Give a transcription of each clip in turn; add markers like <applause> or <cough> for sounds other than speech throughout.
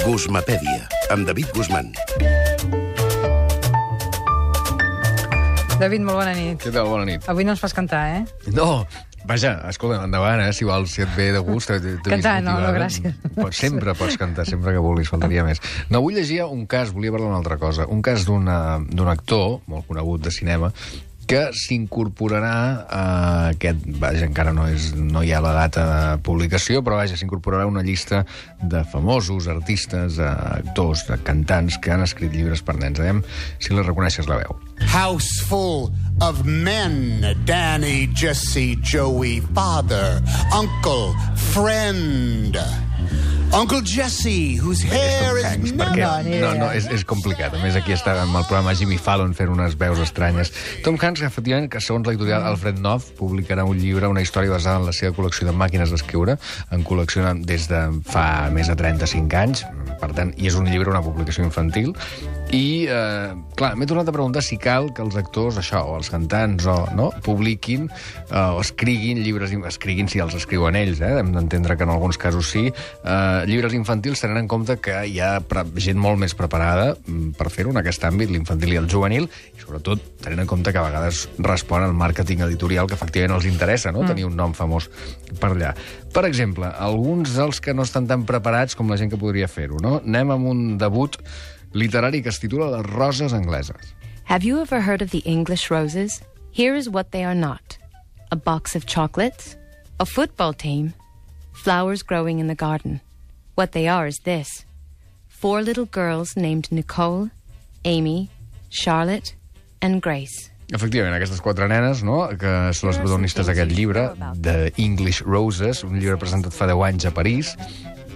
Guzmapèdia, amb David Guzmán. David, molt bona nit. Què tal? Bona nit. Avui no ens fas cantar, eh? No, vaja, escolta, endavant, eh? Si vols, si et ve de gust... vist Cantar, no, no, gràcies. Pots, sempre pots cantar, sempre que vulguis, faltaria més. No, avui llegia un cas, volia parlar d'una altra cosa, un cas d'un actor, molt conegut de cinema, que s'incorporarà a aquest... Vaja, encara no, és, no hi ha la data de publicació, però vaja, s'incorporarà una llista de famosos artistes, eh, actors, cantants que han escrit llibres per nens. Aviam si la reconeixes la veu. House full of men Danny, Jesse, Joey, father, uncle, friend. Uncle Jesse, whose hair is Hanks, perquè no, no, és, és complicat. A més, aquí està amb el programa Jimmy Fallon fent unes veus estranyes. Tom Hanks, efectivament, que segons l'editorial Alfred Knopf, publicarà un llibre, una història basada en la seva col·lecció de màquines d'escriure, en col·lecciona des de fa més de 35 anys, per tant, i és un llibre, una publicació infantil, i, eh, clar, m'he tornat a preguntar si cal que els actors, això, o els cantants, o, no?, publiquin eh, o escriguin llibres, escriguin si els escriuen ells, eh? hem d'entendre que en alguns casos sí, eh, llibres infantils tenen en compte que hi ha gent molt més preparada mm, per fer-ho en aquest àmbit, l'infantil i el juvenil, i sobretot tenint en compte que a vegades respon al màrqueting editorial que efectivament els interessa, no?, tenir un nom famós per allà. Per exemple, alguns dels que no estan tan preparats com la gent que podria fer-ho, no? Anem amb un debut literari que es titula Les roses angleses. Have you ever heard of the English roses? Here is what they are not a box of chocolates, a football team, flowers growing in the garden. What they are is this four little girls named Nicole, Amy, Charlotte, and Grace. Efectivament, aquestes quatre nenes, no?, que són les protagonistes d'aquest llibre, The English Roses, un llibre presentat fa 10 anys a París,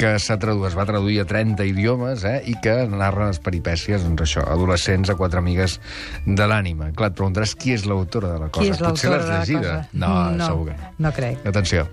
que s'ha traduït, es va traduir a 30 idiomes, eh, i que narra les peripècies, doncs això, adolescents a quatre amigues de l'ànima. Clar, et preguntaràs qui és l'autora de la cosa. Qui és Potser l'autora l'has de la llegida. cosa? No, No, segur que no. no crec. Atenció.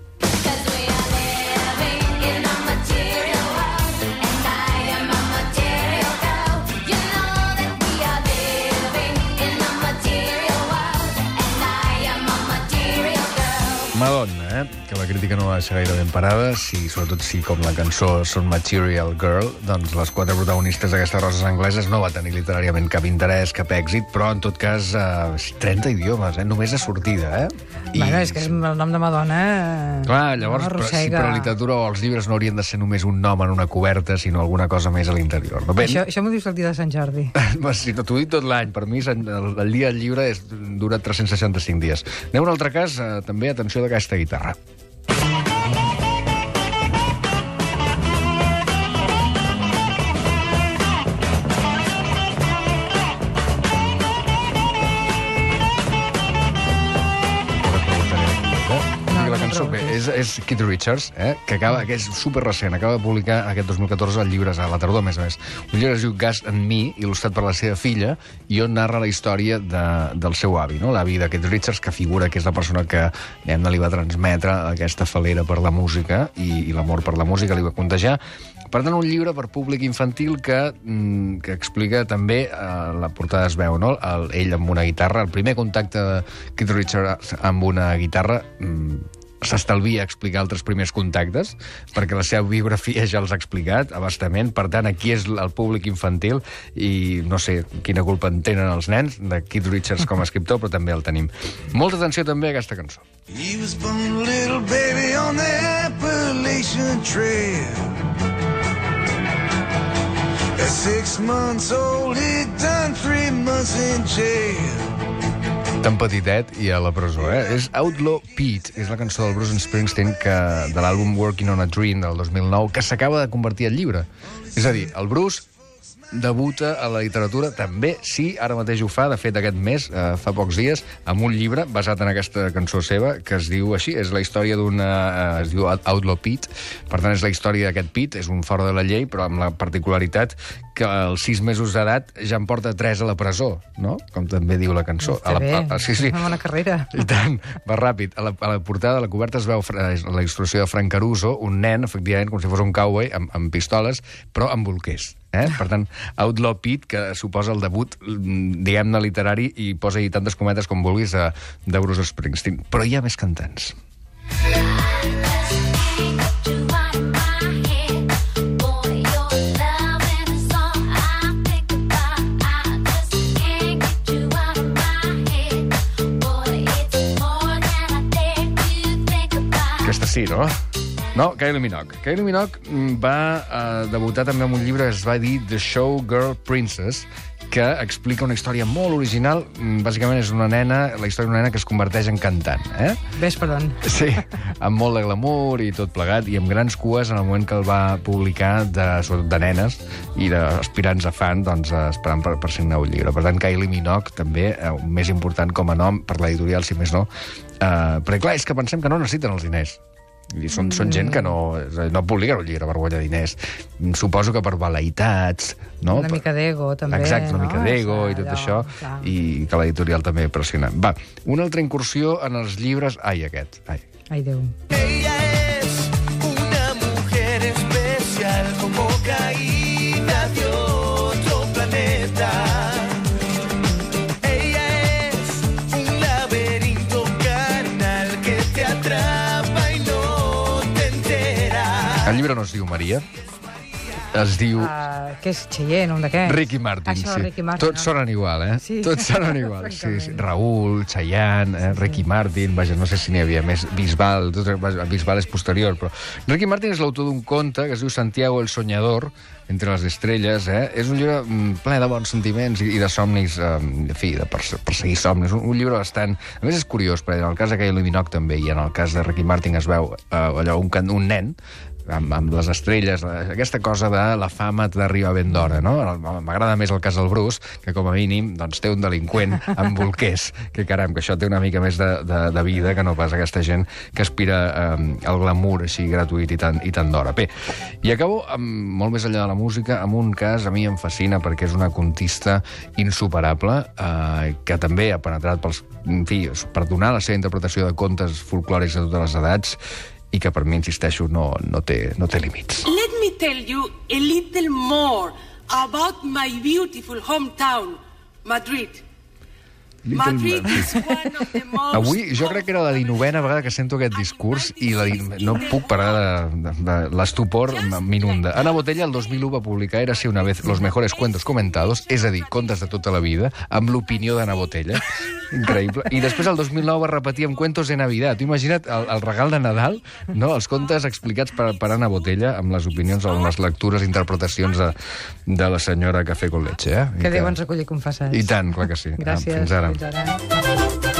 La crítica no la deixa gaire ben parada, si, sobretot si, com la cançó, són Material Girl, doncs les quatre protagonistes d'aquestes roses angleses no va tenir literàriament cap interès, cap èxit, però en tot cas eh, 30 idiomes, eh? només de sortida. Eh? I... Bueno, és que el nom de Madonna... eh, Clar, llavors, no però, per la literatura o els llibres no haurien de ser només un nom en una coberta, sinó alguna cosa més a l'interior. No? Bé, Això, això m'ho dius el dia de Sant Jordi. <laughs> si no t'ho dic tot l'any, per mi el, el dia del llibre és, dura 365 dies. Anem a un altre cas, eh, també, atenció d'aquesta guitarra. És, Keith Richards, eh, que, acaba, que és super recent, acaba de publicar aquest 2014 el llibre, a la tardor, a més a més. Un llibre es diu Gas en mi, il·lustrat per la seva filla, i on narra la història de, del seu avi, no? l'avi de Keith Richards, que figura que és la persona que diguem li va transmetre aquesta falera per la música i, i l'amor per la música li va contagiar. Per tant, un llibre per públic infantil que, mm, que explica també, eh, la portada es veu, no? El, ell amb una guitarra, el primer contacte de Keith Richards amb una guitarra mm, s'estalvia explicar altres primers contactes, perquè la seva biografia ja els ha explicat abastament. Per tant, aquí és el públic infantil i no sé quina culpa en tenen els nens de Keith Richards com a escriptor, però també el tenim. Molta atenció també a aquesta cançó. He was born a little baby on the Appalachian Trail. At six months old, he'd done three months in jail. Tan petitet i a la presó, eh? És Outlaw Pete, és la cançó del Bruce Springsteen que, de l'àlbum Working on a Dream del 2009, que s'acaba de convertir en llibre. És a dir, el Bruce debuta a la literatura també, sí, ara mateix ho fa, de fet aquest mes, eh, fa pocs dies, amb un llibre basat en aquesta cançó seva, que es diu així, és la història d'una... Eh, es diu Outlaw Pete, per tant és la història d'aquest Pete, és un fora de la llei, però amb la particularitat que als sis mesos d'edat ja en porta tres a la presó, no? Com també diu la cançó. Està a la, bé, a, a, sí, sí. una bona carrera. I tant, va ràpid. A la, a la portada, a la coberta es veu la il·lustració de Frank Caruso, un nen, efectivament, com si fos un cowboy, amb, amb pistoles, però amb bolquers. Eh? Per tant, Outlaw Pete, que suposa el debut, diguem-ne, literari, i posa-hi tantes cometes com vulguis a, de Bruce Springsteen. Però hi ha més cantants. Aquesta sí, no? No, Kylie Minogue. Kylie Minogue mm, va eh, debutar també amb un llibre que es va dir The Showgirl Princess, que explica una història molt original. Mm, Bàsicament és una nena, la història d'una nena que es converteix en cantant. Eh? Ves per on? Sí, amb molt de glamour i tot plegat, i amb grans cues en el moment que el va publicar, de, sobretot de nenes i d'aspirants a fan, doncs, eh, esperant per, per signar un llibre. Per tant, Kylie Minogue, també, eh, més important com a nom per l'editorial, si més no, eh, perquè clar, és que pensem que no necessiten els diners. I són, són gent que no, no publiquen un llibre per guanyar diners. Mm, Suposo que per veleïtats... No? Una mica d'ego, també, Exacte, una no? mica d'ego i tot Allò, això. clar. I que l'editorial també pressiona. Va, una altra incursió en els llibres... Ai, aquest. Ai. Ai, Déu. Ella es El llibre no es diu Maria, es diu... Uh, què és Cheyenne, un d'aquests? Ricky Martin, Això, sí. Ricky Martin. Tots sonen igual, eh? Sí. Tots sonen igual, sí, sí. Raül, Chayanne, eh? Ricky Martin, vaja, no sé si n'hi havia més, Bisbal, tot, Bisbal és posterior, però... Ricky Martin és l'autor d'un conte que es diu Santiago el Soñador, entre les estrelles, eh? És un llibre mm, ple de bons sentiments i, i de somnis, eh, en fi, de perse perseguir somnis. Un, un llibre bastant... A més, és curiós, perquè en el cas de Kylie Minogue també, i en el cas de Ricky Martin es veu eh, allò, un, un nen amb, amb les estrelles, la- aquesta cosa de la fama t'arriba ben d'hora, no? M'agrada més el cas del Bruce, que com a mínim doncs, té un delinqüent <laughs> amb bolquers, que caram, que això té una mica més de, de, de vida que no pas aquesta gent que aspira eh, al glamour així gratuït i tant, i tant d'hora. Bé, i acabo amb, molt més enllà de la música, amb un cas a mi em fascina perquè és una contista insuperable eh, que també ha penetrat pels, en fi, per donar la seva interpretació de contes folclòrics de totes les edats i que per mi, insisteixo, no, no, té, no té límits. Let me tell you a little more about my beautiful hometown, Madrid. Madrid is one of the most... <laughs> Avui jo crec que era la dinovena vegada que sento aquest discurs i la, no puc parar de, de, de l'estupor m'inunda. Ana Botella el 2001 va publicar Érase una vez los mejores cuentos comentados, és a dir, contes de tota la vida, amb l'opinió d'Ana Botella. <laughs> Increïble. I després el 2009 va repetir amb Cuentos de Navidad. Tu imagina't el, el regal de Nadal, no? els contes explicats per, per Ana Botella amb les opinions, amb les lectures, interpretacions de, de la senyora Café con Leche. Eh? I Que Déu ens recolli confessats. I tant, clar que sí. Gràcies. Fins ara. Fins ara.